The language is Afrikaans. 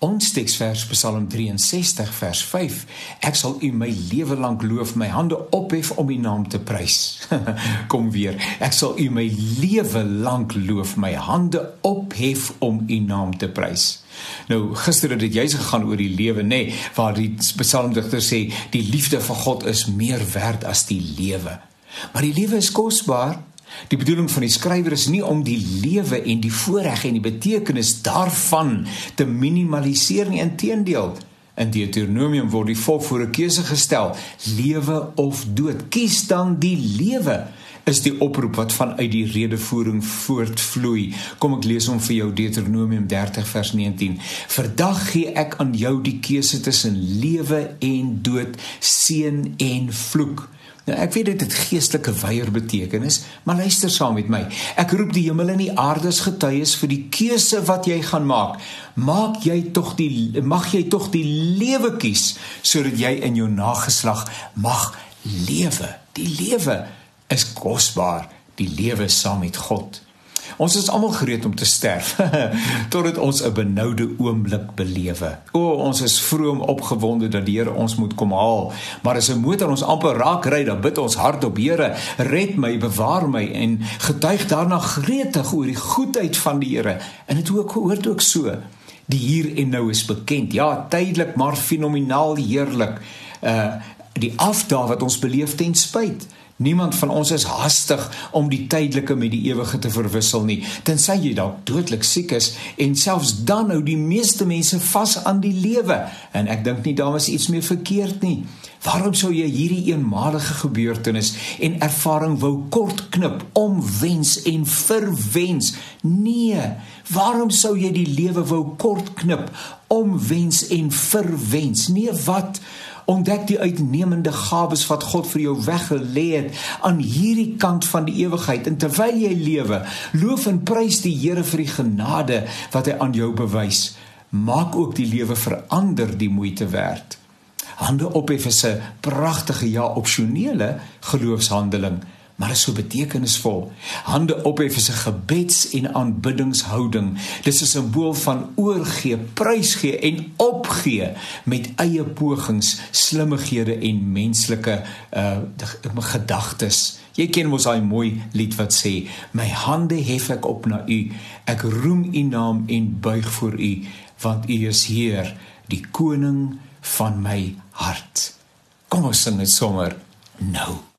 Ons teksvers Psalm 63 vers 5. Ek sal U my lewe lank loof, my hande ophef om U naam te prys. Kom weer. Ek sal U my lewe lank loof, my hande ophef om U naam te prys. Nou gister het dit juis gegaan oor die lewe nê nee, waar die psalmdigter sê die liefde van God is meer werd as die lewe. Maar die lewe is kosbaar Die bedoeling van die skrywer is nie om die lewe en die voorreg en die betekenis daarvan te minimaliseer nie, inteendeel. In Deuteronomium word die volk voor 'n keuse gestel: lewe of dood. Kies dan die lewe is die oproep wat vanuit die redevoering voortvloei. Kom ek lees hom vir jou Deuteronomium 30 vers 19. Vandag gee ek aan jou die keuse tussen lewe en dood, seën en vloek. Nou ek weet dit het geestelike weier betekenis, maar luister saam met my. Ek roep die hemel en die aarde as getuies vir die keuse wat jy gaan maak. Maak jy tog die mag jy tog die lewe kies sodat jy in jou nageslag mag lewe. Die lewe is kosbaar, die lewe saam met God. Ons is almal gereed om te sterf totdat ons 'n benoude oomblik belewe. O, ons is vroom opgewonde dat die Here ons moet kom haal, maar as 'n motor ons amper raak ry, dan bid ons hardop: Here, red my, bewaar my en getuig daarna gretig oor die goedheid van die Here. En dit ook hoort ook so. Die hier en nou is bekend. Ja, tydelik, maar fenomenaal heerlik. Uh die afdaal wat ons beleef ten spyt Niemand van ons is hastig om die tydelike met die ewige te verwissel nie, tensy jy dalk dodelik siek is en selfs dan hou die meeste mense vas aan die lewe en ek dink nie daar was iets meer verkeerd nie. Waarom sou jy hierdie eenmalige gebeurtenis en ervaring wou kortknip om wens en verwens? Nee, waarom sou jy die lewe wou kortknip om wens en verwens? Nee, wat? Ontdek die uitnemende gawes wat God vir jou weggelê het aan hierdie kant van die ewigheid en terwyl jy lewe loof en prys die Here vir die genade wat hy aan jou bewys maak ook die lewe verander die moeite werd hande op effe 'n pragtige ja opsionele geloofshandeling maar is so betekenisvol. Hande ophef is 'n gebeds- en aanbiddingshouding. Dis 'n simbool van oorgee, prysgee en opgee met eie pogings, slimmighede en menslike uh gedagtes. Jy ken mos daai mooi lied wat sê: "My hande hef ek op na U. Ek roem U naam en buig voor U, want U is Heer, die koning van my hart." Kom ons sing dit sommer nou.